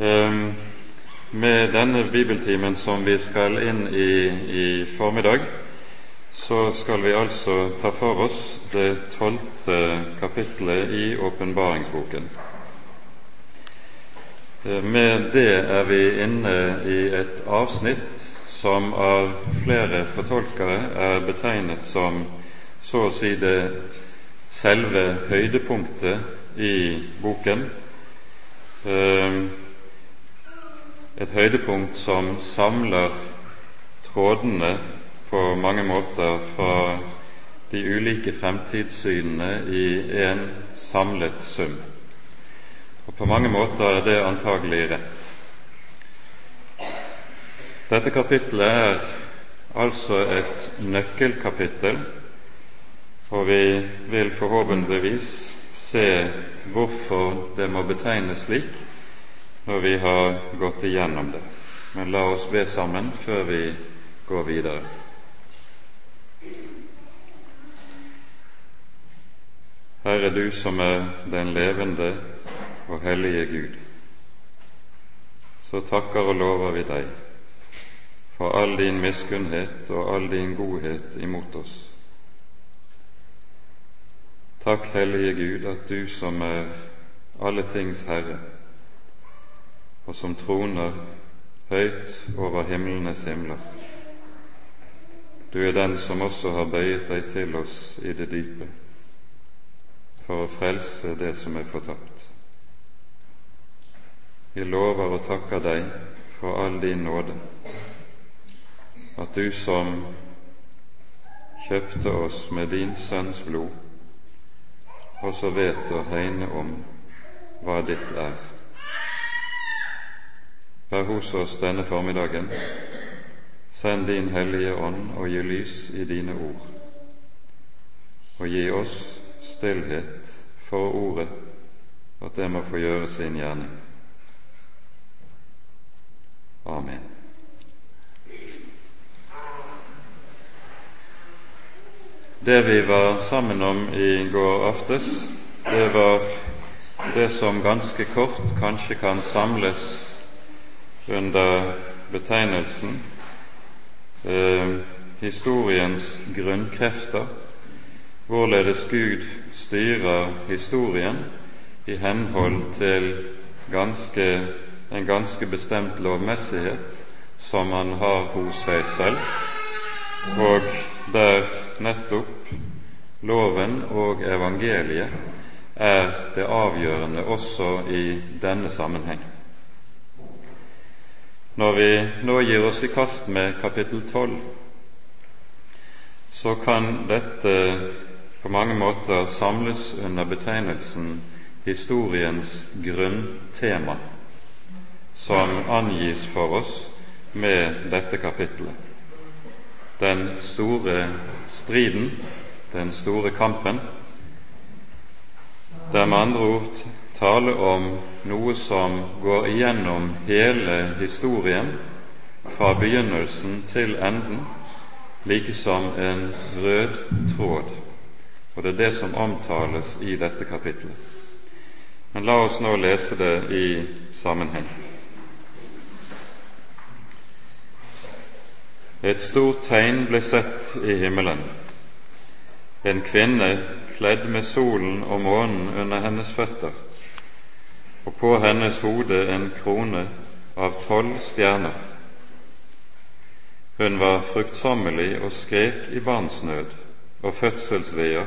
Ehm, med denne bibeltimen som vi skal inn i i formiddag, så skal vi altså ta for oss det tolvte kapittelet i åpenbaringsboken. Ehm, med det er vi inne i et avsnitt som av flere fortolkere er betegnet som så å si det selve høydepunktet i boken. Et høydepunkt som samler trådene på mange måter fra de ulike fremtidssynene i en samlet sum. Og På mange måter er det antagelig rett. Dette kapittelet er altså et nøkkelkapittel, og vi vil forhåpentligvis se hvorfor det må betegnes slik når vi har gått igjennom det. Men la oss be sammen før vi går videre. Herre, du som er den levende og hellige Gud, så takker og lover vi deg for all din miskunnhet og all din godhet imot oss. Takk, Hellige Gud, at du som er alle tings Herre, og som troner høyt over himlenes himler. Du er den som også har bøyet deg til oss i det dype for å frelse det som er fortapt. Vi lover og takker deg for all din nåde, at du som kjøpte oss med din Sønns blod, også vet å hegne om hva ditt er. Vær hos oss denne formiddagen. Send din Hellige Ånd og gi lys i dine ord, og gi oss stillhet for ordet, at det må få gjøre sin gjerning. Amen. Det vi var sammen om i går aftes, det var det som ganske kort kanskje kan samles under betegnelsen eh, historiens grunnkrefter, hvorledes Gud styrer historien i henhold til ganske, en ganske bestemt lovmessighet som han har hos seg selv, og der nettopp loven og evangeliet er det avgjørende også i denne sammenheng. Når vi nå gir oss i kast med kapittel 12, så kan dette på mange måter samles under betegnelsen historiens grunntema, som angis for oss med dette kapittelet. Den store striden, den store kampen, der med andre ord tale om noe som går igjennom hele historien fra begynnelsen til enden, like som en rød tråd. Og det er det som omtales i dette kapittelet. Men la oss nå lese det i sammenheng. Et stort tegn ble sett i himmelen. En kvinne kledd med solen og månen under hennes føtter og på hennes hode en krone av tolv stjerner. Hun var fruktsommelig og skrek i barnsnød og fødselsveier,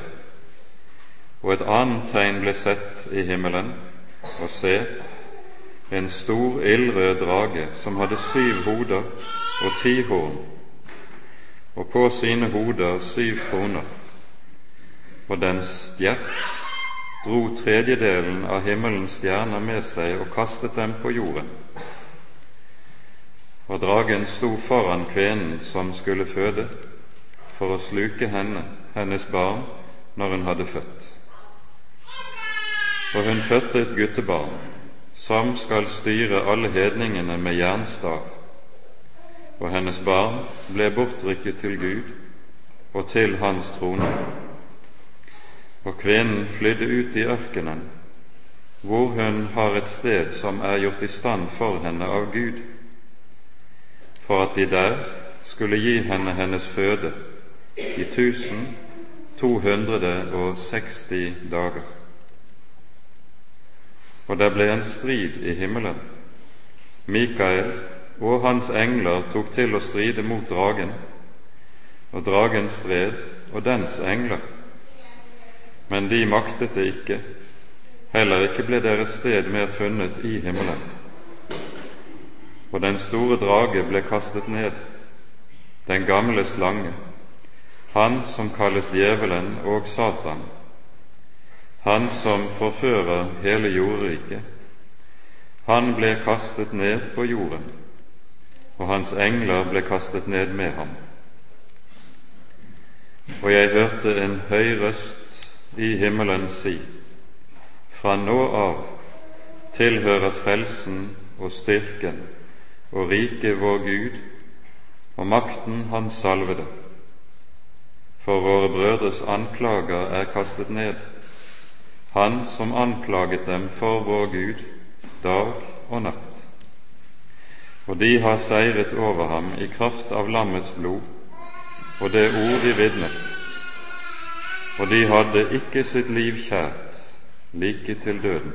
og et annet tegn ble sett i himmelen, og se, en stor ildrød drage som hadde syv hoder og ti horn, og på sine hoder syv kroner, og dens stjert dro tredjedelen av himmelens stjerner med seg og kastet dem på jorden. Og dragen sto foran kvinnen som skulle føde, for å sluke henne, hennes barn, når hun hadde født. Og hun fødte et guttebarn, som skal styre alle hedningene med jernstav. Og hennes barn ble bortrykket til Gud og til Hans trone og kvinnen flydde ut i ørkenen hvor hun har et sted som er gjort i stand for henne av Gud, for at de der skulle gi henne hennes føde i 1260 dager. Og det ble en strid i himmelen. Mikael og hans engler tok til å stride mot dragen, og dragen stred og dens engler. Men de maktet det ikke, heller ikke ble deres sted mer funnet i himmelen. Og den store drage ble kastet ned, den gamle slange, han som kalles djevelen og Satan, han som forfører hele jordriket. Han ble kastet ned på jorden, og hans engler ble kastet ned med ham. Og jeg hørte en høy røst i himmelen si:" Fra nå av tilhører frelsen og styrken og riket vår Gud og makten Hans salvede. For våre brødres anklager er kastet ned, han som anklaget dem for vår Gud dag og natt. Og de har seiret over ham i kraft av lammets blod og det ord de vitnet, og de hadde ikke sitt liv kjært like til døden.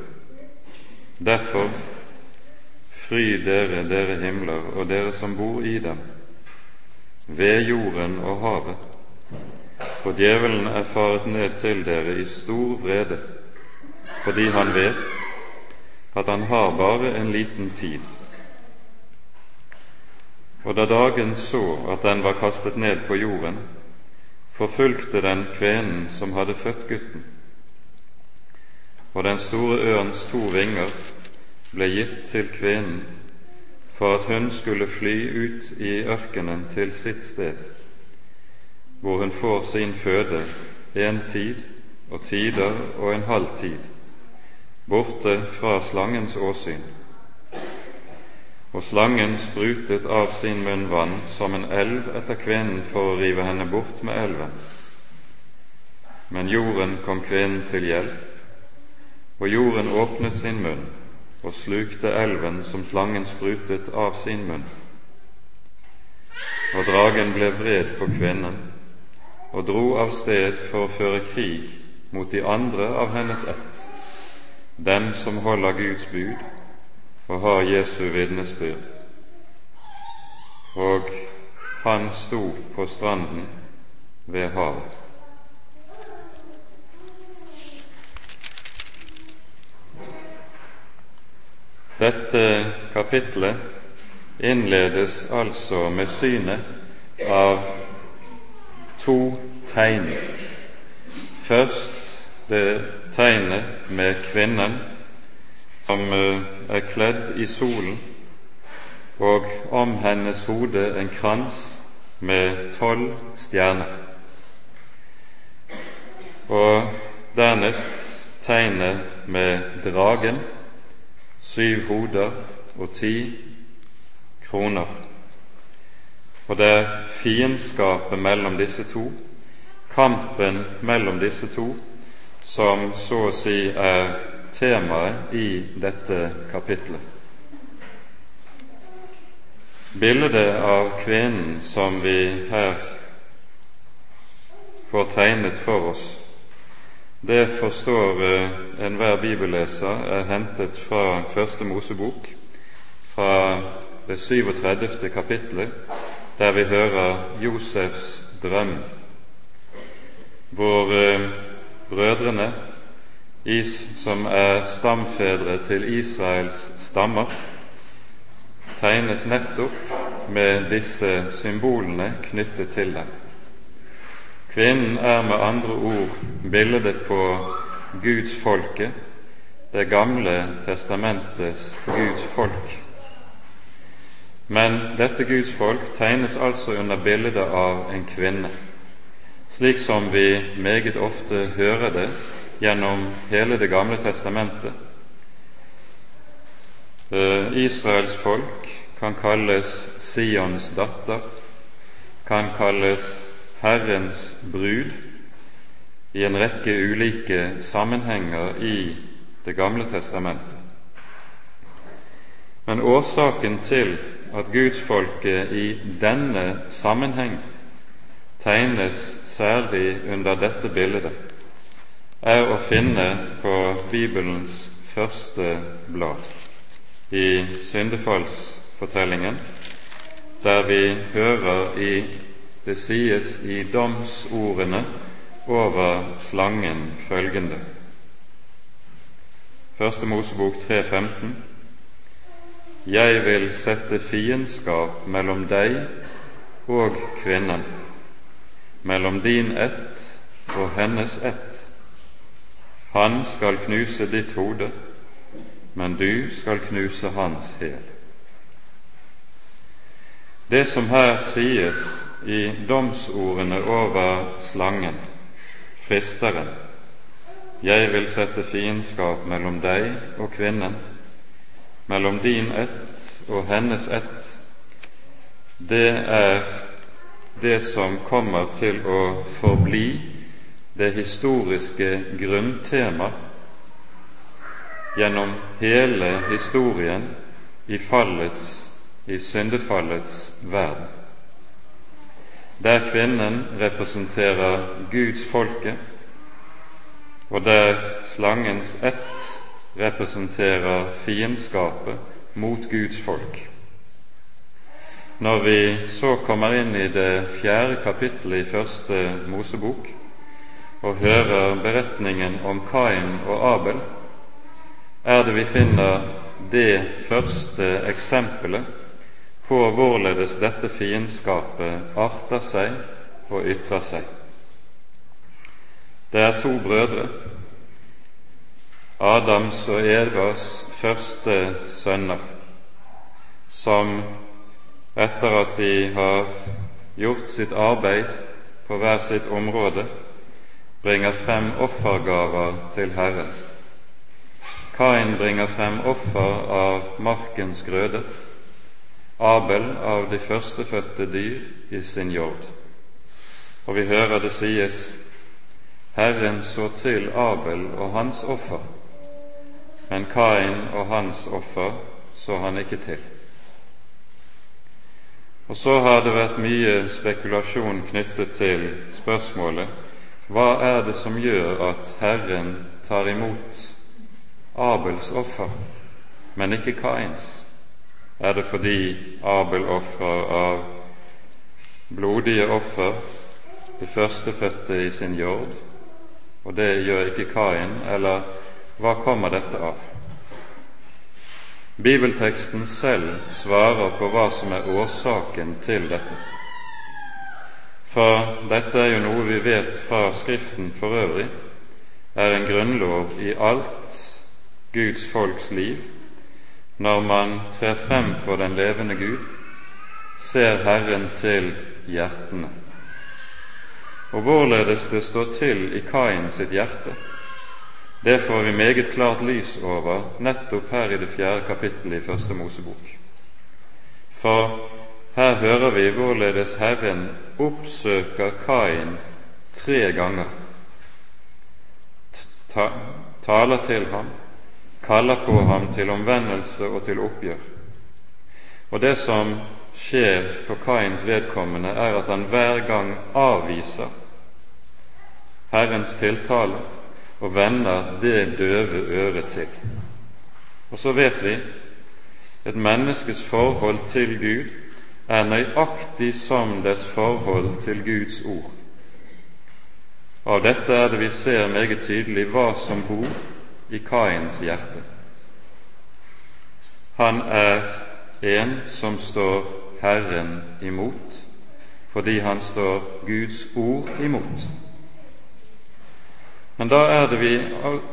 Derfor fry dere, dere himler, og dere som bor i dem, ved jorden og havet, for djevelen er faret ned til dere i stor vrede, fordi han vet at han har bare en liten tid. Og da dagen så at den var kastet ned på jorden, forfulgte den kvenen som hadde født gutten og den store ørns to vinger ble gitt til kvenen for at hun skulle fly ut i ørkenen til sitt sted, hvor hun får sin føde en tid og tider og en halv tid, borte fra slangens åsyn. Og slangen sprutet av sin munn vann som en elv etter kvinnen for å rive henne bort med elven. Men jorden kom kvinnen til hjelp, og jorden åpnet sin munn og slukte elven som slangen sprutet av sin munn. Og dragen ble vred på kvinnen og dro av sted for å føre krig mot de andre av hennes ett, dem som holder Guds bud og har Jesu vitnesbyrd. Og han sto på stranden ved havet. Dette kapitlet innledes altså med synet av to tegn. Først det tegnet med kvinnen som eh, er kledd i solen, og om hennes hode en krans med tolv stjerner. Og dernest tegnet med dragen syv hoder og ti kroner. Og det er fiendskapet mellom disse to, kampen mellom disse to, som så å si er temaet i dette kapitlet. Bildet av kvinnen som vi her får tegnet for oss, det forstår eh, enhver bibelleser er hentet fra Første Mosebok, fra det 37. kapittelet, der vi hører Josefs drøm, hvor eh, brødrene, som er stamfedre til Israels stammer, tegnes nettopp med disse symbolene knyttet til dem. Kvinnen er med andre ord bildet på Guds folke, det gamle testamentets Guds folk. Men dette Guds folk tegnes altså under bildet av en kvinne, slik som vi meget ofte hører det gjennom hele Det gamle testamentet. Eh, Israels folk kan kalles Sions datter, kan kalles Herrens brud i en rekke ulike sammenhenger i Det gamle testamentet. Men årsaken til at gudsfolket i denne sammenheng tegnes særlig under dette bildet, er å finne på Bibelens første blad, i syndefallsfortellingen, der vi hører i det sies i domsordene over slangen følgende. Første Mosebok 3,15.: Jeg vil sette fiendskap mellom deg og kvinnen, mellom din ett og hennes ett. Han skal knuse ditt hode, men du skal knuse hans hæl. Det som her sies i domsordene over slangen, fristeren, jeg vil sette fiendskap mellom deg og kvinnen, mellom din ett og hennes ett, det er det som kommer til å forbli det historiske grunntema gjennom hele historien i fallets i syndefallets verden, der kvinnen representerer Guds folke, og der slangens ett representerer fiendskapet mot Guds folk. Når vi så kommer inn i det fjerde kapittelet i første Mosebok og hører beretningen om Kain og Abel, er det vi finner det første eksempelet på hvorledes dette fiendskapet arter seg og ytrer seg. Det er to brødre, Adams og Evas første sønner, som etter at de har gjort sitt arbeid på hver sitt område, bringer frem offergaver til Herren. Kain bringer frem offer av markens grøde, Abel av de førstefødte dyr i sin jord. Og vi hører det sies Herren så til Abel og hans offer, men Kain og hans offer så han ikke til. Og så har det vært mye spekulasjon knyttet til spørsmålet hva er det som gjør at Herren tar imot Abels offer, men ikke Kains? Er det fordi Abel ofrer av blodige offer, det førstefødte i sin jord, og det gjør ikke Kain, eller hva kommer dette av? Bibelteksten selv svarer på hva som er årsaken til dette. For dette er jo noe vi vet fra Skriften for øvrig, er en grunnlov i alt Guds folks liv når man trer frem for den levende Gud, ser Herren til hjertene. Og hvorledes det står til i Kain sitt hjerte, det får vi meget klart lys over nettopp her i det fjerde kapittelet i Første Mosebok. For her hører vi hvorledes Herren oppsøker Kain tre ganger, ta, taler til ham, kaller på ham til omvendelse og til oppgjør. Og det som skjer for Kains vedkommende, er at han hver gang avviser Herrens tiltale og vender det døve øret til. Og så vet vi et menneskes forhold til Gud er nøyaktig som dets forhold til Guds ord. Av dette er det vi ser meget tydelig hva som bor i Kains hjerte. Han er en som står Herren imot, fordi han står Guds ord imot. Men da er det vi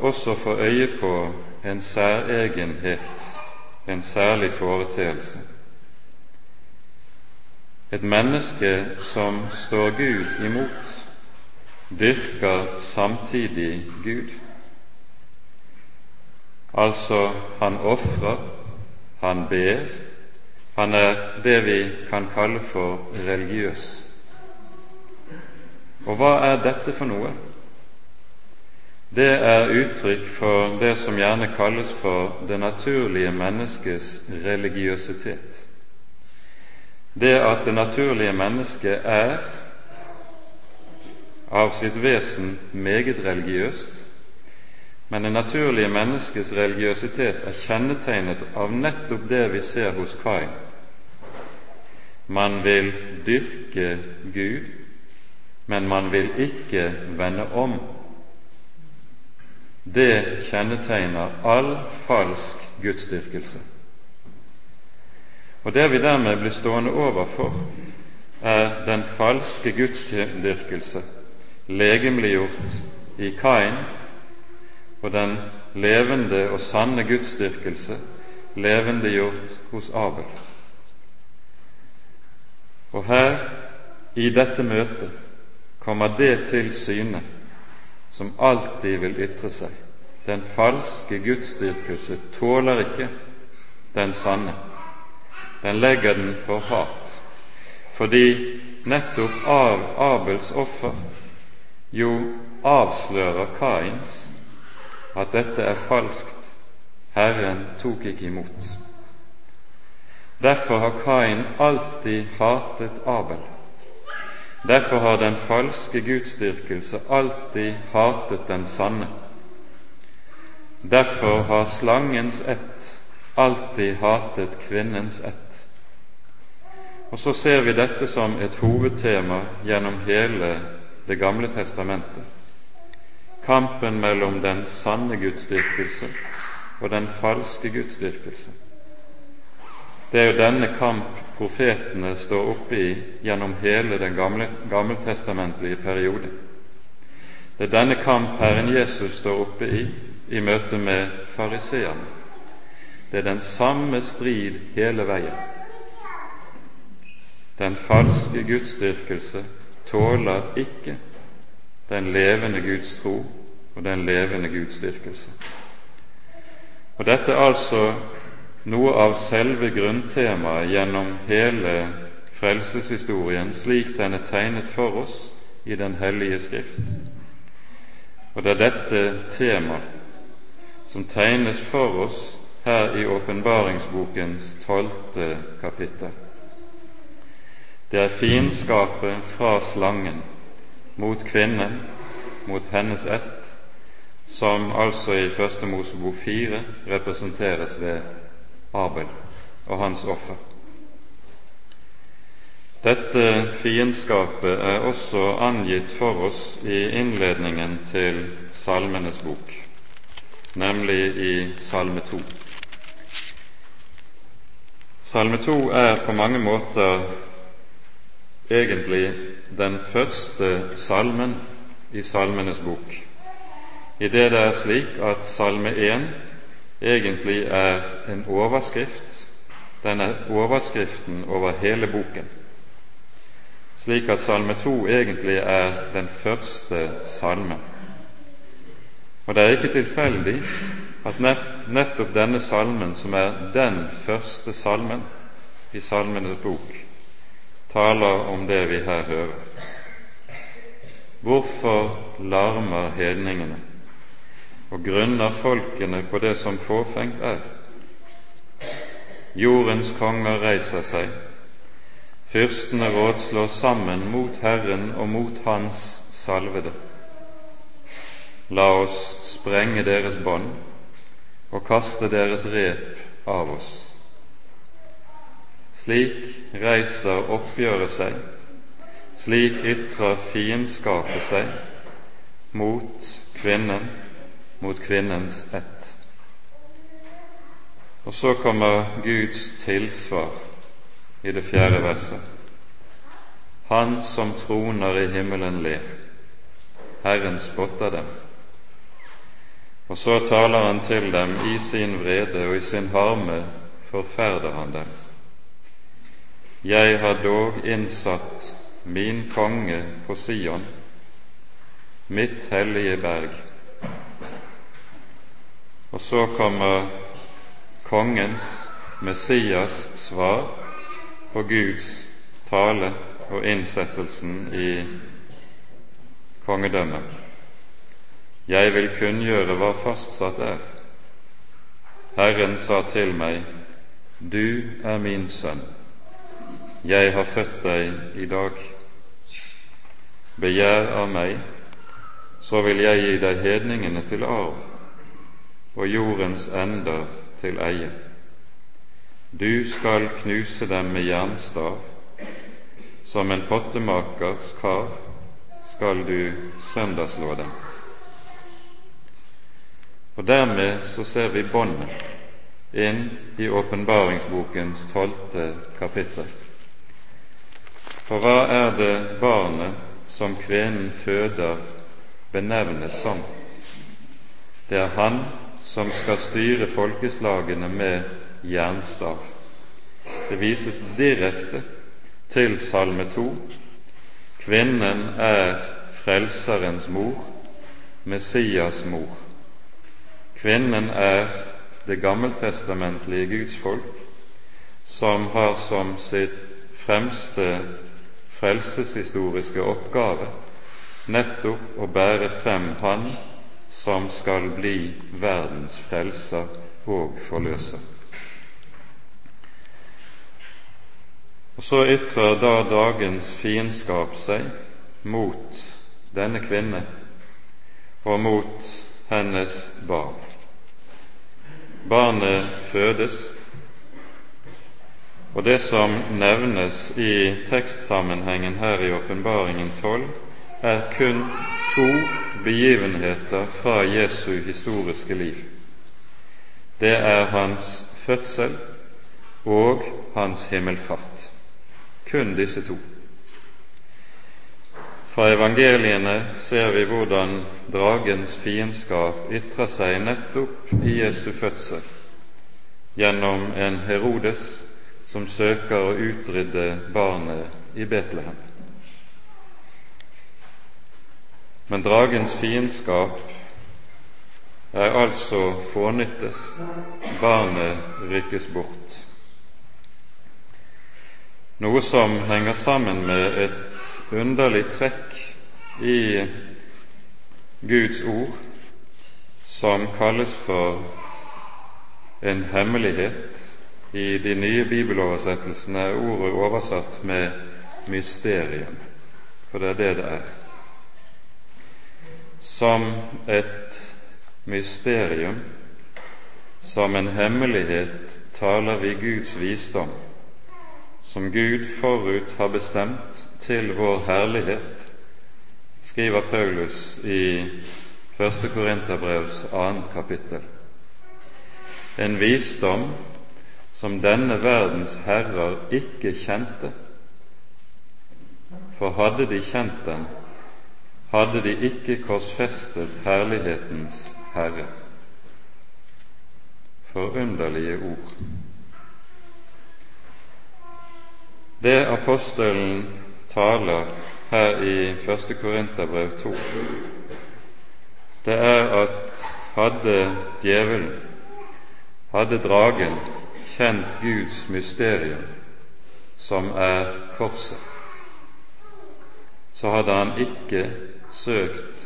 også får øye på en særegenhet, en særlig foreteelse. Et menneske som står Gud imot, dyrker samtidig Gud. Altså, han ofrer, han ber, han er det vi kan kalle for religiøs. Og hva er dette for noe? det er uttrykk for det som gjerne kalles for det naturlige menneskets religiøsitet. Det at det naturlige mennesket er av sitt vesen meget religiøst, men det naturlige menneskets religiøsitet er kjennetegnet av nettopp det vi ser hos Kain. Man vil dyrke Gud, men man vil ikke vende om. Det kjennetegner all falsk gudsdyrkelse. Og det vi dermed blir stående overfor, er den falske gudsdyrkelse legemliggjort i Kain og den levende og sanne gudsdyrkelse levendegjort hos Abel. Og her, i dette møtet, kommer det til syne som alltid vil ytre seg. Den falske gudsdyrkelse tåler ikke den sanne. Den legger den for hat, fordi nettopp av Abels offer jo avslører Kains at dette er falskt, Herren tok ikke imot. Derfor har Kain alltid hatet Abel. Derfor har den falske gudsdyrkelse alltid hatet den sanne. Derfor har slangens ett alltid hatet kvinnens ett. Og så ser vi dette som et hovedtema gjennom hele Det gamle testamentet kampen mellom den sanne gudsdyrkelse og den falske gudsdyrkelse. Det er jo denne kamp profetene står oppe i gjennom hele den gamle, gammeltestamentlige periode. Det er denne kamp Herren Jesus står oppe i i møte med fariseerne. Det er den samme strid hele veien. Den falske gudsdyrkelse tåler ikke den levende Guds tro og den levende Guds styrkelse. Og Dette er altså noe av selve grunntemaet gjennom hele frelseshistorien slik den er tegnet for oss i Den hellige Skrift. Og det er dette temaet som tegnes for oss her i åpenbaringsbokens tolvte kapittel. Det er fiendskapet fra slangen mot kvinnen, mot hennes ett, som altså i Første Mosebok fire representeres ved Abel og hans offer. Dette fiendskapet er også angitt for oss i innledningen til Salmenes bok, nemlig i Salme 2. Salme 2 er på mange måter egentlig den første salmen i Salmenes bok, i det det er slik at Salme 1 egentlig er en overskrift. Den er overskriften over hele boken, slik at Salme 2 egentlig er den første salmen. Og det er ikke tilfeldig at nettopp denne salmen, som er den første salmen i Salmenes bok, taler om det vi her hører. Hvorfor larmer hedningene og grunner folkene på det som fåfengt er? Jordens konger reiser seg, fyrstene rådslår sammen mot Herren og mot Hans salvede. La oss sprenge deres bånd og kaste deres rep av oss. Slik reiser oppgjøret seg, slik ytrer fiendskapet seg mot kvinnen, mot kvinnens ett. Og så kommer Guds tilsvar i det fjerde verset. Han som troner i himmelen ler. Herren spotter dem. Og så taler han til dem i sin vrede, og i sin harme forferder han dem. Jeg har dog innsatt min konge på Sion, mitt hellige berg. Og så kommer kongens, Messias, svar på Guds tale og innsettelsen i kongedømmet. jeg vil kunngjøre hva fastsatt er. Herren sa til meg, Du er min sønn, jeg har født deg i dag. Begjær av meg, så vil jeg gi deg hedningene til arv og jordens ender til eie. Du skal knuse dem med jernstav, som en pottemakers kar skal du sønderslå dem. Og Dermed så ser vi båndet inn i åpenbaringsbokens tolvte kapittel. For hva er det barnet som kvinnen føder, benevnes som? Det er han som skal styre folkeslagene med jernstav. Det vises direkte til Salme 2. Kvinnen er Frelserens mor, Messias mor. Kvinnen er det gammeltestamentlige gudsfolk som har som sitt fremste frelseshistoriske oppgave nettopp å bære frem Han som skal bli verdens frelser og forløser. Og Så ytrer da dagens fiendskap seg mot denne kvinne og mot hennes barn. Barnet fødes, og det som nevnes i tekstsammenhengen her i Åpenbaringen 12, er kun to begivenheter fra Jesu historiske liv. Det er hans fødsel og hans himmelfart. Kun disse to. Fra evangeliene ser vi hvordan dragens fiendskap ytrer seg nettopp i Jesu fødsel, gjennom en Herodes som søker å utrydde barnet i Betlehem. Men dragens fiendskap er altså fånyttes, barnet rykkes bort. Noe som henger sammen med et underlig trekk i Guds ord som kalles for en hemmelighet. I de nye bibeloversettelsene er ordet oversatt med 'mysterium', for det er det det er. Som et mysterium, som en hemmelighet, taler vi Guds visdom, som Gud forut har bestemt til vår herlighet, skriver Paulus i 1. Korinterbrevs 2. kapittel. En visdom som denne verdens herrer ikke kjente. For hadde de kjent den, hadde de ikke korsfestet herlighetens Herre. Forunderlige ord. Det apostelen taler her i 1. Korinterbrev 2, det er at hadde djevelen, hadde dragen, kjent Guds mysterium, som er korset, så hadde han ikke søkt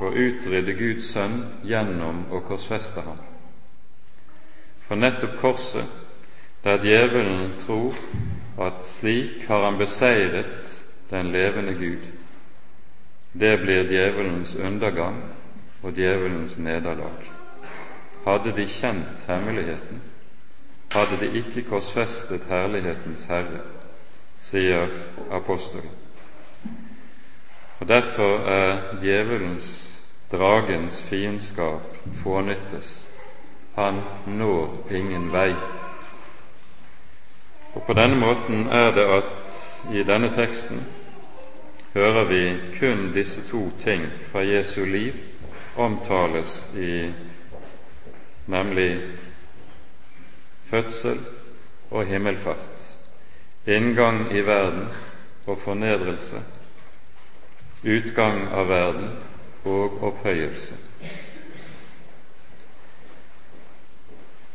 å utrydde Guds sønn gjennom å korsfeste ham. For nettopp korset, der djevelen tror at slik har han beseiret den levende Gud. Det blir djevelens undergang og djevelens nederlag. Hadde de kjent hemmeligheten, hadde de ikke korsfestet herlighetens Herre, sier apostelen. Og Derfor er djevelens, dragens fiendskap fånyttes. Han når ingen vei. Og På denne måten er det at i denne teksten hører vi kun disse to ting fra Jesu liv omtales i nemlig fødsel og himmelfart, inngang i verden og fornedrelse, utgang av verden og opphøyelse.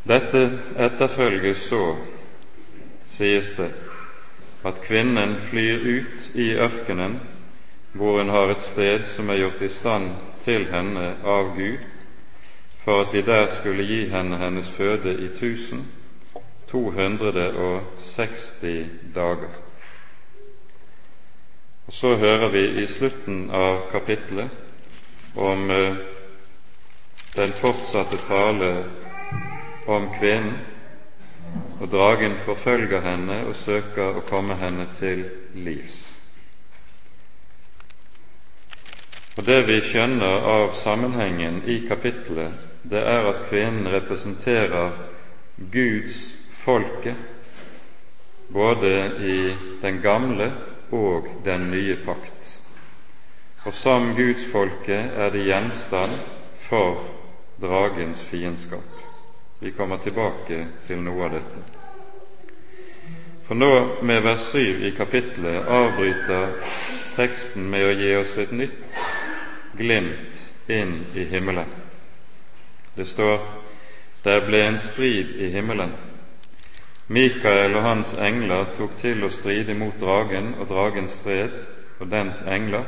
Dette etterfølges så, sies det, at kvinnen flyr ut i ørkenen hvor hun har et sted som er gjort i stand til henne av Gud, for at de der skulle gi henne hennes føde i 1260 dager. Og Så hører vi i slutten av kapittelet om eh, den fortsatte tale om kvinnen, og dragen forfølger henne og søker å komme henne til livs. Og Det vi skjønner av sammenhengen i kapittelet, det er at kvinnen representerer Guds folke, både i den gamle og den nye pakt. Og som gudsfolket er det gjenstand for dragens fiendskap. Vi kommer tilbake til noe av dette. For nå, med vers 7 i kapittelet, avbryter teksten med å gi oss et nytt glimt inn i himmelen. Det står der ble en strid i himmelen. Mikael og hans engler tok til å stride mot dragen, og dragen stred og dens engler,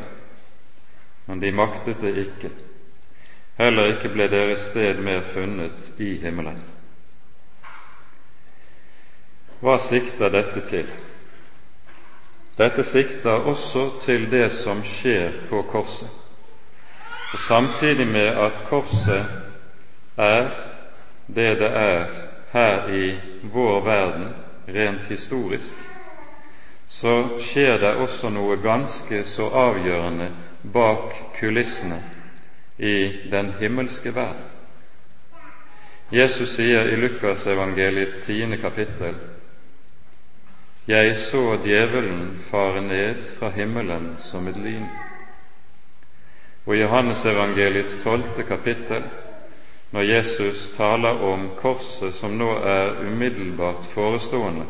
men de maktet det ikke. Heller ikke ble deres sted mer funnet i himmelen. Hva sikter dette til? Dette sikter også til det som skjer på korset. Og Samtidig med at korset er det det er her i vår verden rent historisk, så skjer det også noe ganske så avgjørende bak kulissene i den himmelske verden. Jesus sier i Lukasevangeliets tiende kapittel Jeg så djevelen fare ned fra himmelen som et lyn. Og i Johannesevangeliets tolvte kapittel når Jesus taler om korset som nå er umiddelbart forestående,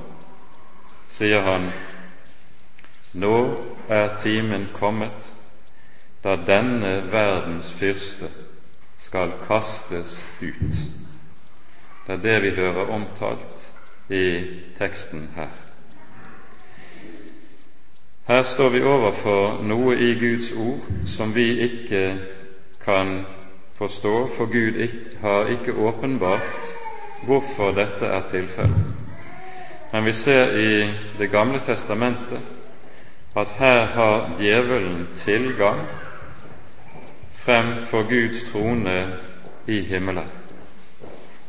sier han nå er timen kommet da denne verdens fyrste skal kastes ut. Det er det vi hører omtalt i teksten her. Her står vi overfor noe i Guds ord som vi ikke kan forstå, for Gud har ikke åpenbart hvorfor dette er tilfellet. Men vi ser i Det gamle testamentet at her har djevelen tilgang fremfor Guds trone i himmelen.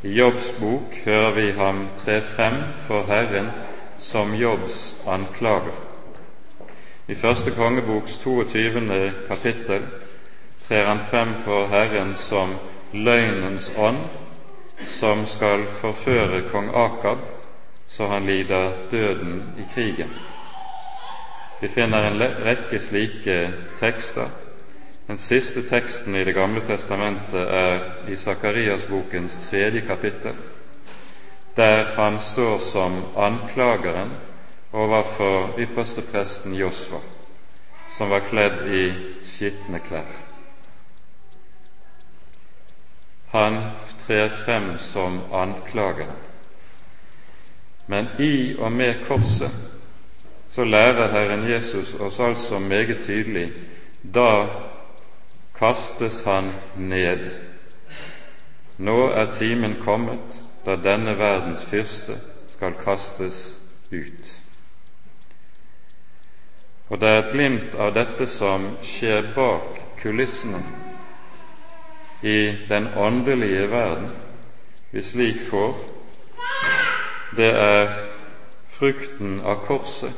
I Jobbs bok hører vi ham tre frem for Herren som Jobbs anklager. I første kongeboks 22. kapittel trer han frem for Herren som løgnens ånd, som skal forføre kong Akab så han lider døden i krigen. Vi finner en rekke slike tekster. Den siste teksten i Det gamle testamentet er i Sakarias-bokens tredje kapittel, der han står som anklageren overfor ypperstepresten Josva, som var kledd i skitne klær. Han trer frem som anklager. Men i og med korset så lærer Herren Jesus oss altså meget tydelig da kastes han ned. Nå er timen kommet da denne verdens fyrste skal kastes ut. Og det er et glimt av dette som skjer bak kulissene i den åndelige verden vi slik får, det er frukten av korset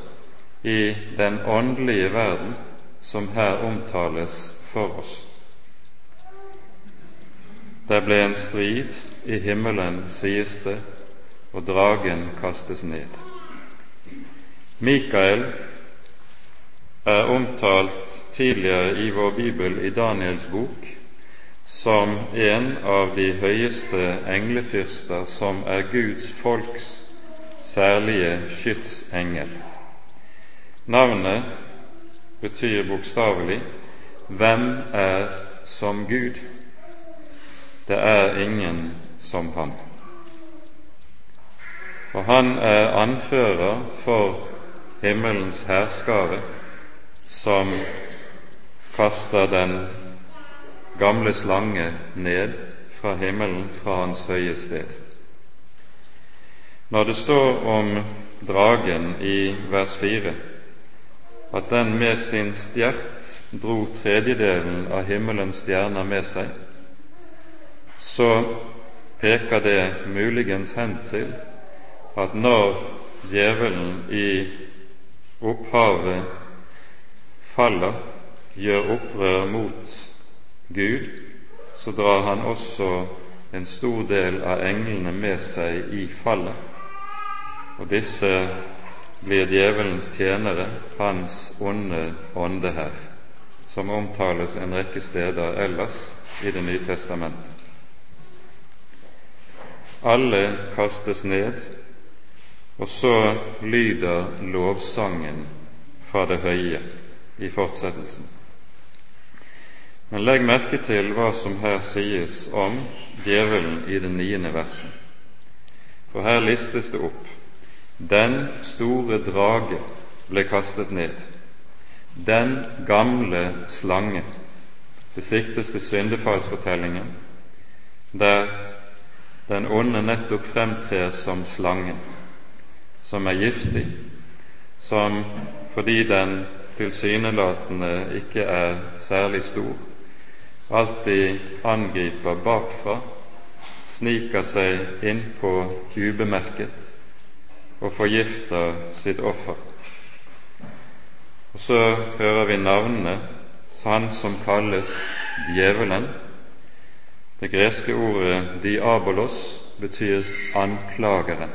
i den åndelige verden som her omtales for oss. Det ble en strid i himmelen, sies det, og dragen kastes ned. Mikael er omtalt tidligere i vår bibel i Daniels bok som en av de høyeste englefyrster som er Guds folks særlige skytsengel. Navnet betyr bokstavelig 'Hvem er som Gud?' Det er ingen som ham. Og han er anfører for himmelens herskare, som kaster den gamle slange ned fra himmelen, fra hans høye sted. Når det står om dragen i vers 4 at den med sin stjert dro tredjedelen av himmelens stjerner med seg, så peker det muligens hen til at når djevelen i opphavet faller, gjør opprør mot Gud, så drar han også en stor del av englene med seg i fallet. Og disse blir djevelens tjenere, hans onde ånde her, som omtales en rekke steder ellers i Det nye testamentet. Alle kastes ned, og så lyder lovsangen fra det høye i fortsettelsen. Men legg merke til hva som her sies om djevelen i det niende verset. For her listes det opp den store drage ble kastet ned. Den gamle slange. Det siktes til syndefallsfortellingen, der den onde nettopp fremtrer som slangen, som er giftig, som fordi den tilsynelatende ikke er særlig stor, alltid angriper bakfra, sniker seg innpå ubemerket og forgifter sitt offer. Og så hører vi navnene han som kalles djevelen. Det greske ordet diabolos betyr anklageren.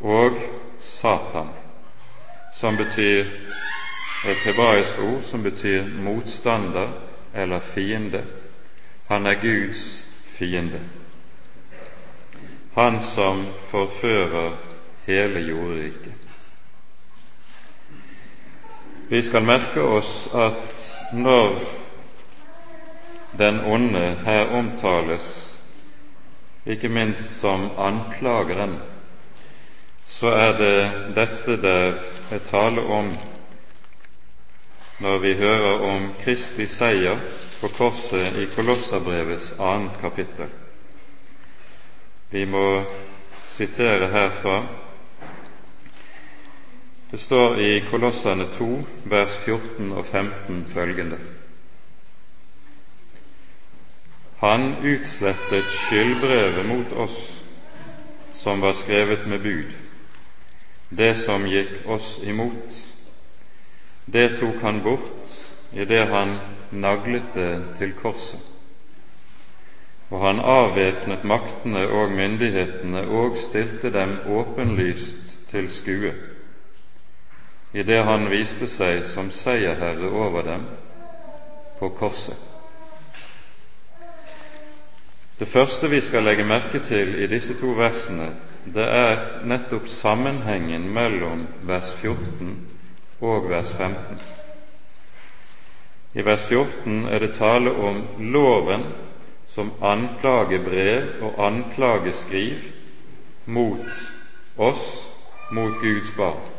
Og Satan, som betyr et hebraisk ord som betyr motstander eller fiende. Han er Guds fiende han som forfører hele jordriket. Vi skal merke oss at når den onde her omtales, ikke minst som anklageren, så er det dette der er tale om når vi hører om Kristi seier på korset i Kolosserbrevets annet kapittel. Vi må sitere herfra. Det står i Kolossene 2, vers 14 og 15 følgende. Han utslettet skyldbrevet mot oss som var skrevet med bud, det som gikk oss imot. Det tok han bort idet han naglet det til korset og han avvæpnet maktene og myndighetene og stilte dem åpenlyst til skue, idet han viste seg som seierherre over dem på korset. Det første vi skal legge merke til i disse to versene, det er nettopp sammenhengen mellom vers 14 og vers 15. I vers 14 er det tale om loven som anklagebrev og anklageskriv mot oss, mot Guds barn.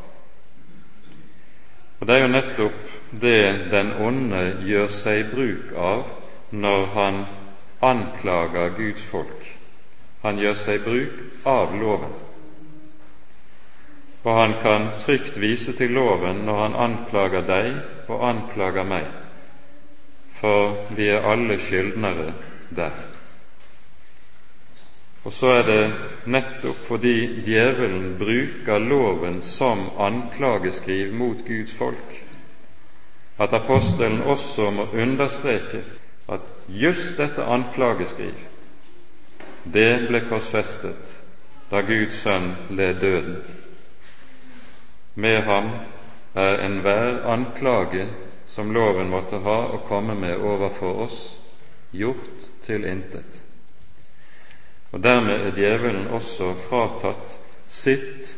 Og Det er jo nettopp det den onde gjør seg bruk av når han anklager Guds folk. Han gjør seg bruk av loven. Og han kan trygt vise til loven når han anklager deg og anklager meg, for vi er alle skyldnere der. Og så er det nettopp fordi djevelen bruker loven som anklageskriv mot Guds folk, at apostelen også må understreke at just dette anklageskriv, det ble korsfestet da Guds sønn led døden. Med ham er enhver anklage som loven måtte ha å komme med overfor oss, gjort til intet. Og dermed er djevelen også fratatt sitt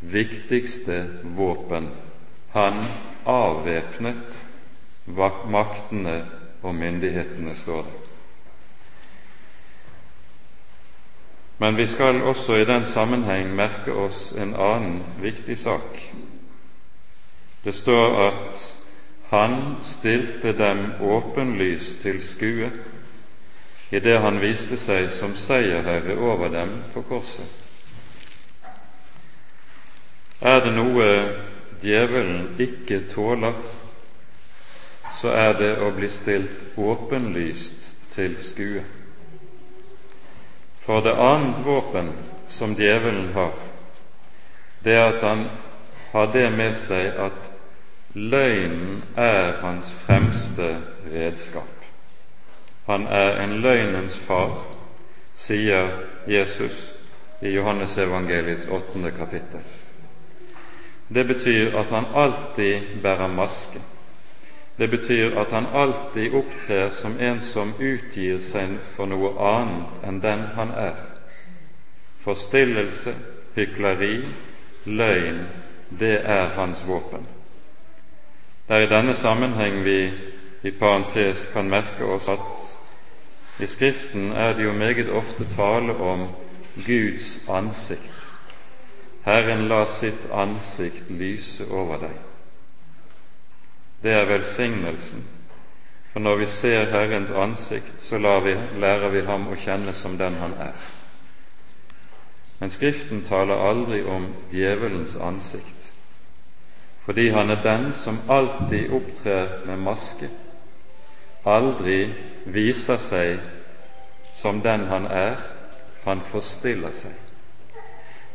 viktigste våpen. Han avvæpnet maktene og myndighetene, står det. Men vi skal også i den sammenheng merke oss en annen viktig sak. Det står at han stilte dem åpenlyst til skue idet han viste seg som seierherre over dem på korset. Er det noe djevelen ikke tåler, så er det å bli stilt åpenlyst til skue. For det annet våpen som djevelen har, det er at han har det med seg at løgnen er hans fremste redskap. Han er en løgnens far, sier Jesus i Johannesevangeliets åttende kapittel. Det betyr at han alltid bærer maske. Det betyr at han alltid opptrer som en som utgir seg for noe annet enn den han er. Forstillelse, hykleri, løgn, det er hans våpen. Det er i denne sammenheng vi i parentes kan merke oss at i Skriften er det jo meget ofte tale om Guds ansikt. Herren la sitt ansikt lyse over deg. Det er velsignelsen, for når vi ser Herrens ansikt, så vi, lærer vi ham å kjenne som den han er. Men Skriften taler aldri om djevelens ansikt, fordi han er den som alltid opptrer med maske aldri viser seg som den han er, han forstiller seg.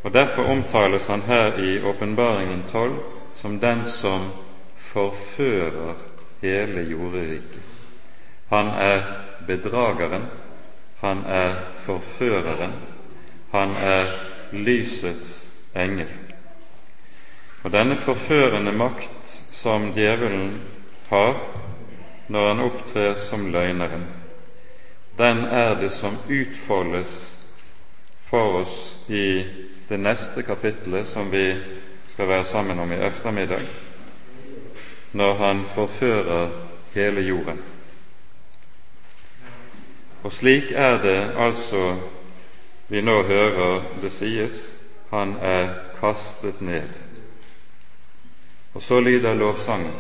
Og Derfor omtales han her i Åpenbaringen 12 som den som forfører hele jorderiket. Han er bedrageren, han er forføreren, han er lysets engel. Og denne forførende makt som djevelen har, når han opptrer som løgneren, den er det som utfoldes for oss i det neste kapittelet som vi skal være sammen om i ettermiddag, når han forfører hele jorden. Og slik er det altså vi nå hører det sies han er kastet ned. Og så lyder lovsangen.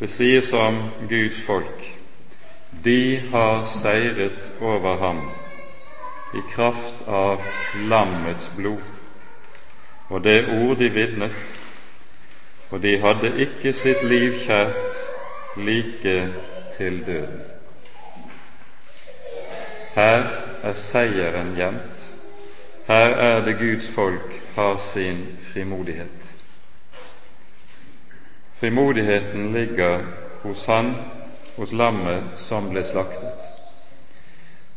Det sies om Guds folk de har seiret over ham i kraft av lammets blod og det ord de vitnet, og de hadde ikke sitt liv kjært like til døden. Her er seieren gjemt. Her er det Guds folk har sin frimodighet. Frimodigheten ligger hos Han, hos lammet som ble slaktet.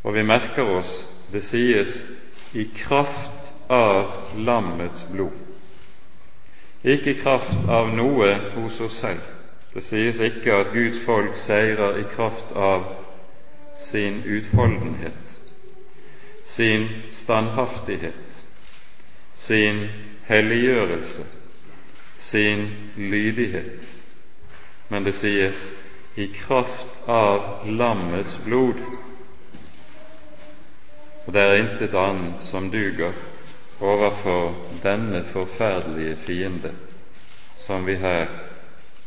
Og vi merker oss det sies i kraft av lammets blod. Ikke i kraft av noe hos oss selv. Det sies ikke at Guds folk seirer i kraft av sin utholdenhet, sin standhaftighet, sin helliggjørelse, sin lydighet, men det sies i kraft av lammets blod. Og det er intet annet som duger overfor denne forferdelige fiende som vi her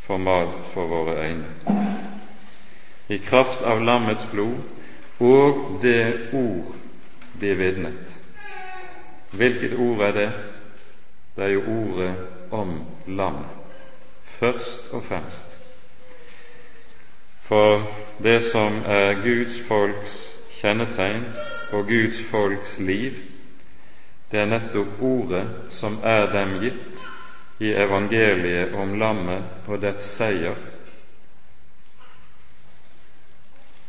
får malt for våre øyne. I kraft av lammets blod og det ord de vitnet. Hvilket ord er det? Det er jo ordet om lam, først og fremst. For det som er Guds folks kjennetegn og Guds folks liv, det er nettopp ordet som er dem gitt i evangeliet om lammet og dets seier.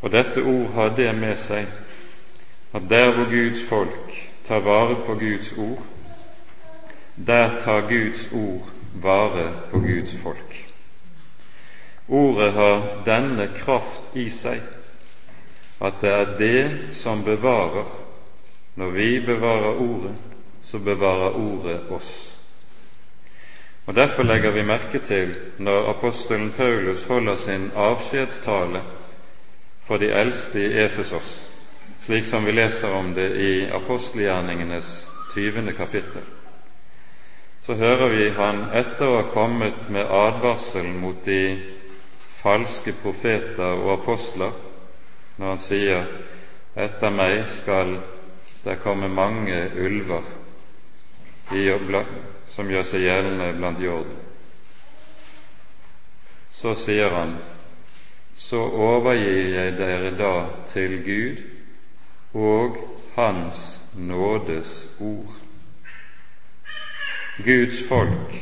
Og dette ord har det med seg at der hvor Guds folk tar vare på Guds ord, der tar Guds ord vare på Guds folk. Ordet har denne kraft i seg at det er det som bevarer. Når vi bevarer Ordet, så bevarer Ordet oss. Og Derfor legger vi merke til når apostelen Paulus holder sin avskjedstale for de eldste i Efesos, slik som vi leser om det i apostelgjerningenes 20. kapittel så hører vi han etter å ha kommet med advarsel mot de falske profeter og apostler, når han sier etter meg skal det komme mange ulver som gjør seg gjeldende blant jorden. Så sier han, så overgir jeg dere da til Gud og Hans nådes ord. Guds folk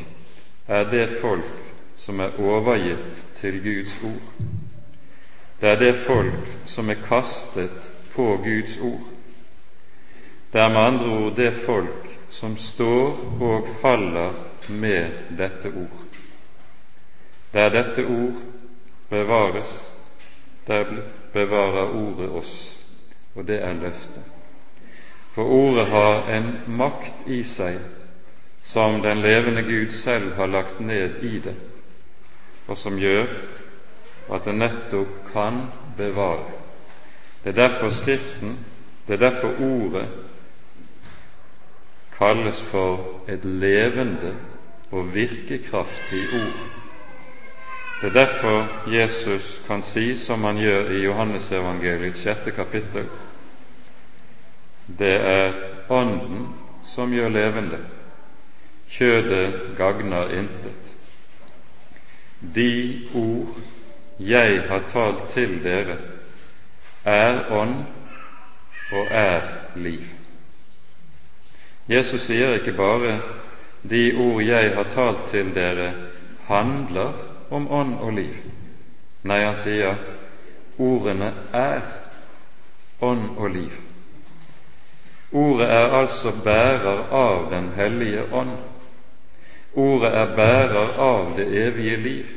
er det folk som er overgitt til Guds ord. Det er det folk som er kastet på Guds ord. Det er med andre ord det folk som står og faller med dette ord. Der dette ord bevares, der bevarer ordet oss, og det er løftet. For ordet har en makt i seg som den levende Gud selv har lagt ned i det, og som gjør at det nettopp kan bevare. Det er derfor Skriften, det er derfor Ordet kalles for et levende og virkekraftig ord. Det er derfor Jesus kan si, som han gjør i Johannesevangeliets sjette kapittel, det er Ånden som gjør levende kjødet gagner intet. De ord jeg har talt til dere, er ånd og er liv. Jesus sier ikke bare de ord jeg har talt til dere, handler om ånd og liv. Nei, han sier ordene er ånd og liv. Ordet er altså bærer av Den hellige ånd. Ordet er bærer av det evige liv,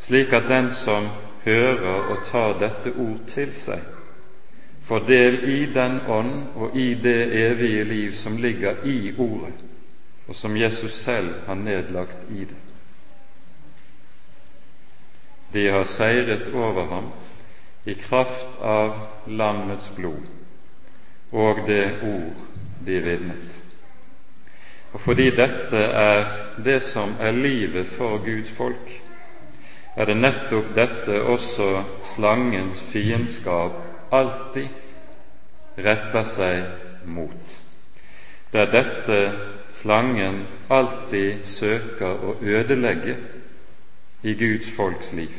slik at den som hører og tar dette ord til seg, får del i den ånd og i det evige liv som ligger i ordet, og som Jesus selv har nedlagt i det. De har seiret over ham i kraft av lammets blod og det ord de vitnet. Og fordi dette er det som er livet for Guds folk, er det nettopp dette også slangens fiendskap alltid retter seg mot. Det er dette slangen alltid søker å ødelegge i Guds folks liv.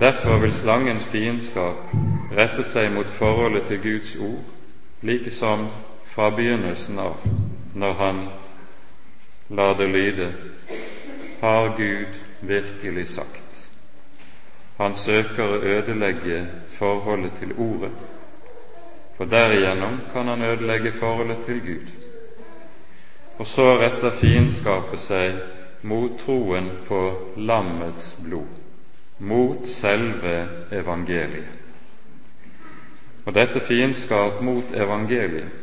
Derfor vil slangens fiendskap rette seg mot forholdet til Guds ord, like som fra begynnelsen av når han lar det lyde Har Gud virkelig sagt? Han søker å ødelegge forholdet til Ordet, for derigjennom kan han ødelegge forholdet til Gud. Og så retter fiendskapet seg mot troen på lammets blod, mot selve evangeliet. Og dette fiendskap mot evangeliet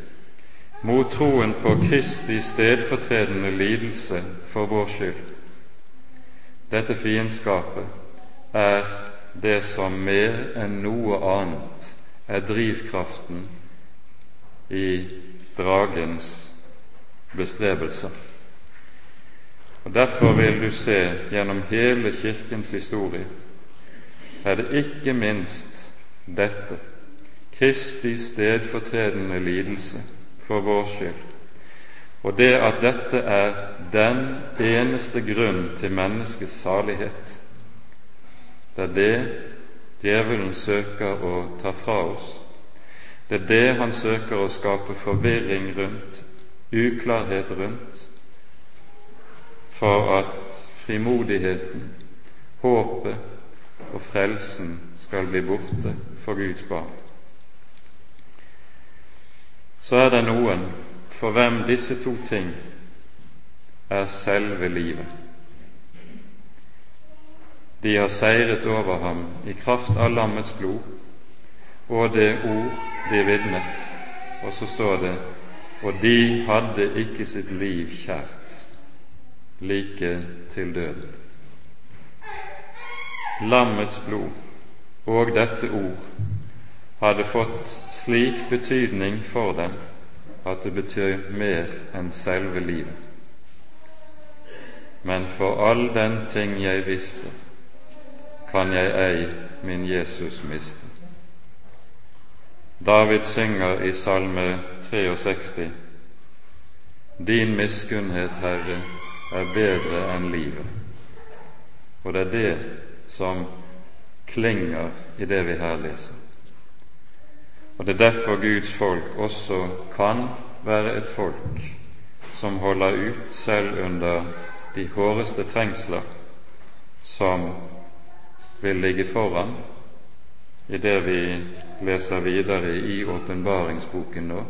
mot troen på Kristi stedfortredende lidelse for vår skyld. Dette fiendskapet er det som mer enn noe annet er drivkraften i dragens bestrebelser. Og Derfor vil du se gjennom hele Kirkens historie er det ikke minst dette Kristi stedfortredende lidelse for vår skyld, og det at dette er den eneste grunn til menneskets salighet. Det er det djevelen søker å ta fra oss. Det er det han søker å skape forvirring rundt, uklarhet rundt, for at frimodigheten, håpet og frelsen skal bli borte for Guds barn så er det noen for hvem disse to ting er selve livet. De har seiret over ham i kraft av lammets blod og det ord de vitnet. Og så står det og de hadde ikke sitt liv kjært, like til døden. Lammets blod og dette ord hadde fått slik betydning for dem at det betyr mer enn selve livet. men for all den ting jeg visste, kan jeg ei min Jesus miste. David synger i Salme 63 Din miskunnhet, Herre, er bedre enn livet. Og det er det som klinger i det vi her leser. Og Det er derfor Guds folk også kan være et folk som holder ut selv under de hårdeste trengsler som vil ligge foran i det vi leser videre i åpenbaringsboken nå.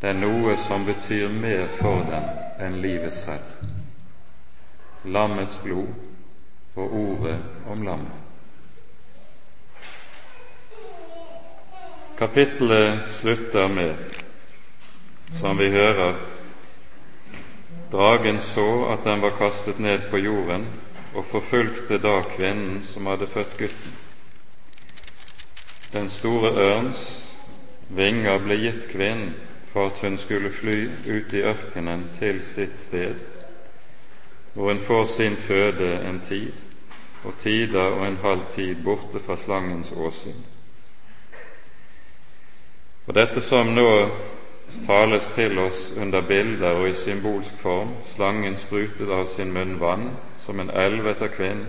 Det er noe som betyr mer for dem enn livet selv. Lammets blod og ordet om lammet. Kapittelet slutter med, som vi hører, dragen så at den var kastet ned på jorden, og forfulgte da kvinnen som hadde født gutten. Den store ørns vinger ble gitt kvinnen for at hun skulle fly ut i ørkenen til sitt sted, hvor hun får sin føde en tid, og tider og en halv tid borte fra slangens åsyn. Og dette som nå tales til oss under bilder og i symbolsk form, slangen sprutet av sin munn vann som en elv etter kvinnen,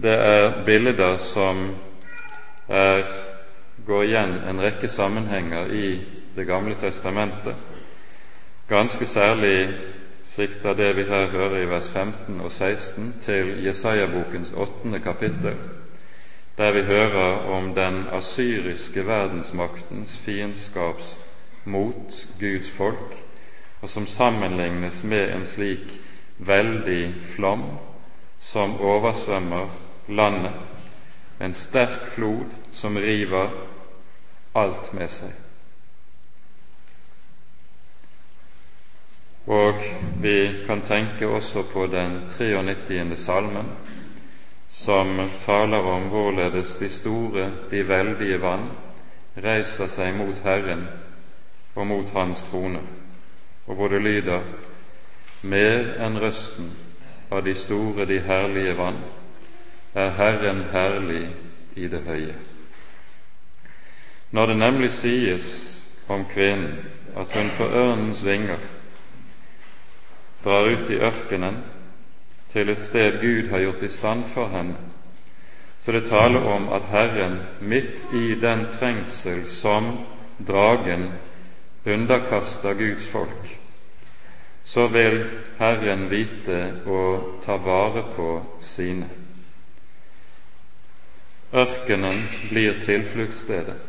det er bilder som er, går igjen en rekke sammenhenger i Det gamle testamentet. Ganske særlig sikter det vi her hører i vers 15 og 16, til Jesaja-bokens åttende kapittel, der vi hører om den asyriske verdensmaktens fiendskaps mot Guds folk, og som sammenlignes med en slik veldig flom som oversvømmer landet, en sterk flod som river alt med seg. Og vi kan tenke også på den 93. salmen, som taler om hvorledes de store, de veldige vann reiser seg mot Herren og mot Hans trone, og hvor det lyder mer enn røsten av de store, de herlige vann, er Herren herlig i det høye. Når det nemlig sies om kvinnen at hun for ørnens vinger drar ut i ørkenen til et sted Gud har gjort i stand for henne, så det taler om at Herren midt i den trengsel som dragen underkaster Guds folk, så vil Herren vite å ta vare på sine. Ørkenen blir tilfluktsstedet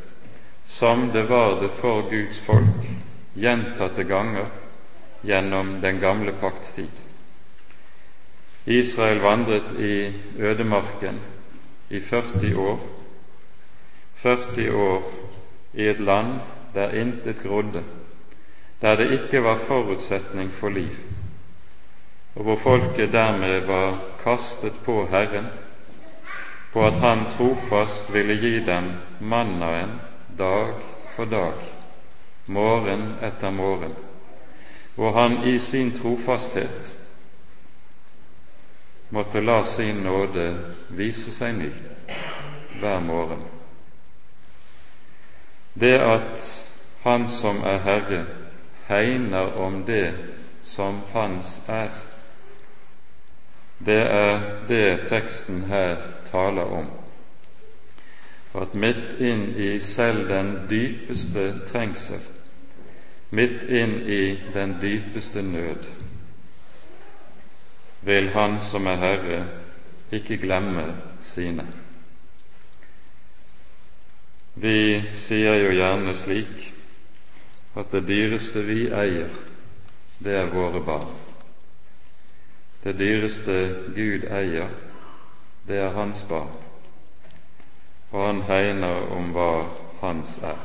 som det var det for Guds folk gjentatte ganger gjennom den gamle pakts tid. Israel vandret i ødemarken i 40 år, 40 år i et land der intet grodde, der det ikke var forutsetning for liv, og hvor folket dermed var kastet på Herren, på at Han trofast ville gi dem mannaen dag for dag, morgen etter morgen, hvor han i sin trofasthet måtte la sin nåde vise seg ny hver morgen. Det at Han som er Herre, hegner om det som Hans er, det er det teksten her taler om For at midt inn i selv den dypeste trengsel, midt inn i den dypeste nød, vil Han som er Herre, ikke glemme sine. Vi sier jo gjerne slik at det dyreste vi eier, det er våre barn. Det dyreste Gud eier, det er hans barn og han hegner om hva hans er.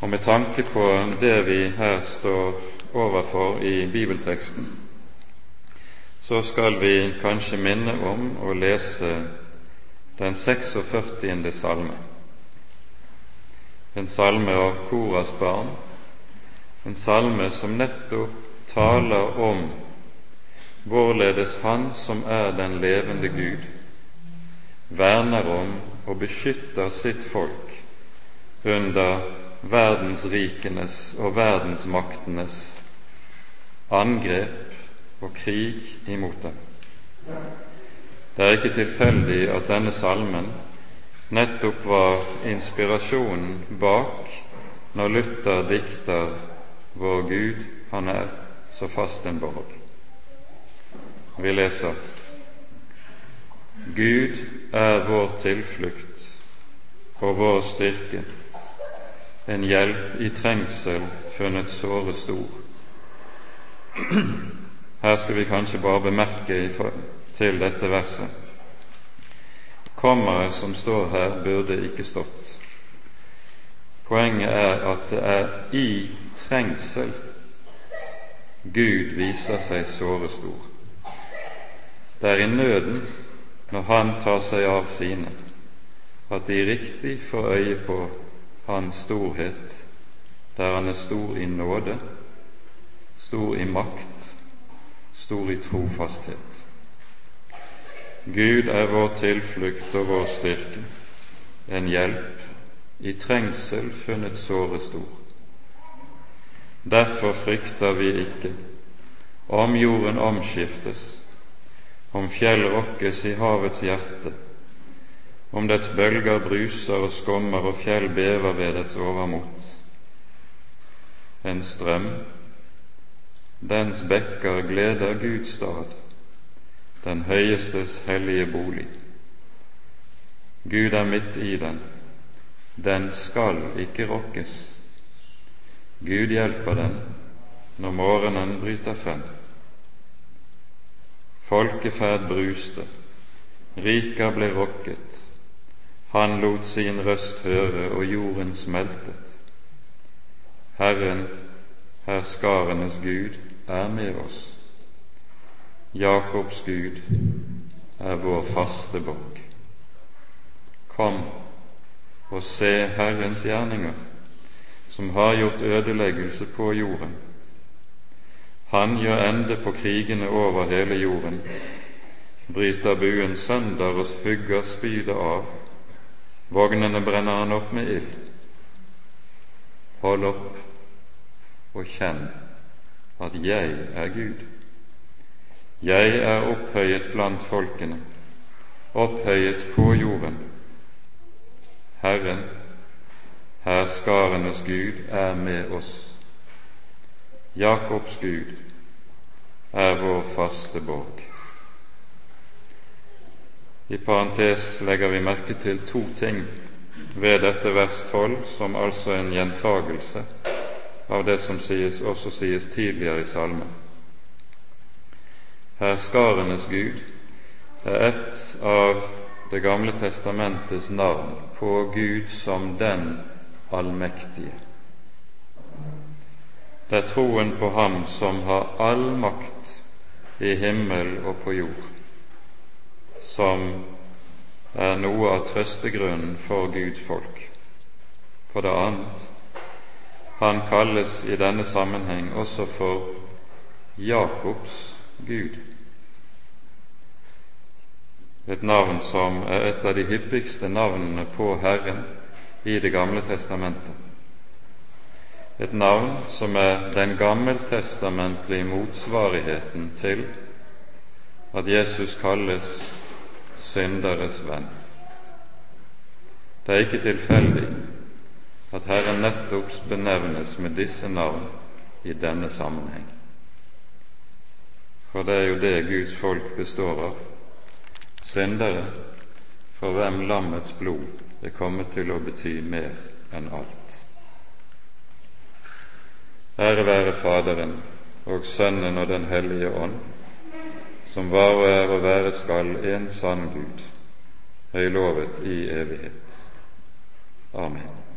Og med tanke på det vi her står overfor i bibelteksten, så skal vi kanskje minne om å lese den 46. salme. En salme av Koras barn, en salme som nettopp taler om hvorledes Han som er den levende Gud, verner om og beskytter sitt folk under verdensrikenes og verdensmaktenes angrep og krig imot dem. Det er ikke tilfeldig at denne salmen nettopp var inspirasjonen bak når Luther dikter 'Vår Gud, han er så fast en borg'. Vi leser Gud er vår tilflukt og vår styrke, en hjelp i trengsel funnet såre stor. Her skal vi kanskje bare bemerke til dette verset. Kommeret som står her, burde ikke stått. Poenget er at det er i trengsel Gud viser seg såre stor. Det er i nøden når Han tar seg av sine, at de riktig får øye på Hans storhet, der Han er stor i nåde, stor i makt, stor i trofasthet. Gud er vår tilflukt og vår styrke, en hjelp, i trengsel funnet såre stor. Derfor frykter vi ikke om jorden omskiftes om fjell rokkes i havets hjerte, om dets bølger bruser og skummer og fjell bever ved dets overmot. En strøm, dens bekker gleder Guds stad, den høyestes hellige bolig. Gud er midt i den, den skal ikke rokkes. Gud hjelper den når morgenen bryter frem. Folkeferd bruste, riker ble rokket, han lot sin røst høre, og jorden smeltet. Herren, herskarenes Gud, er med oss. Jakobs Gud er vår faste bok. Kom og se Herrens gjerninger, som har gjort ødeleggelse på jorden han gjør ende på krigene over hele jorden, bryter buen sønder og hugger spydet av, vognene brenner han opp med ild. Hold opp og kjenn at jeg er Gud. Jeg er opphøyet blant folkene, opphøyet på jorden. Herren, herskarenes Gud, er med oss. Jakobs Gud er vår faste borg. I parentes legger vi merke til to ting ved dette vers 12, som altså er en gjentagelse av det som sies, også sies tidligere i salmen. Herskarenes Gud er et av Det gamle testamentets navn på Gud som den allmektige. Det er troen på Ham som har all makt i himmel og på jord, som er noe av trøstegrunnen for Guds folk. For det annet, han kalles i denne sammenheng også for Jakobs Gud, et navn som er et av de hyppigste navnene på Herren i Det gamle testamentet et navn som er den gammeltestamentlige motsvarigheten til at Jesus kalles synderes venn. Det er ikke tilfeldig at Herren nettopp benevnes med disse navn i denne sammenheng. For det er jo det Guds folk består av, syndere for hvem lammets blod er kommet til å bety mer enn alt. Ære være Faderen og Sønnen og Den hellige ånd, som var og er og være skal en sann Gud, høylovet i evighet. Amen.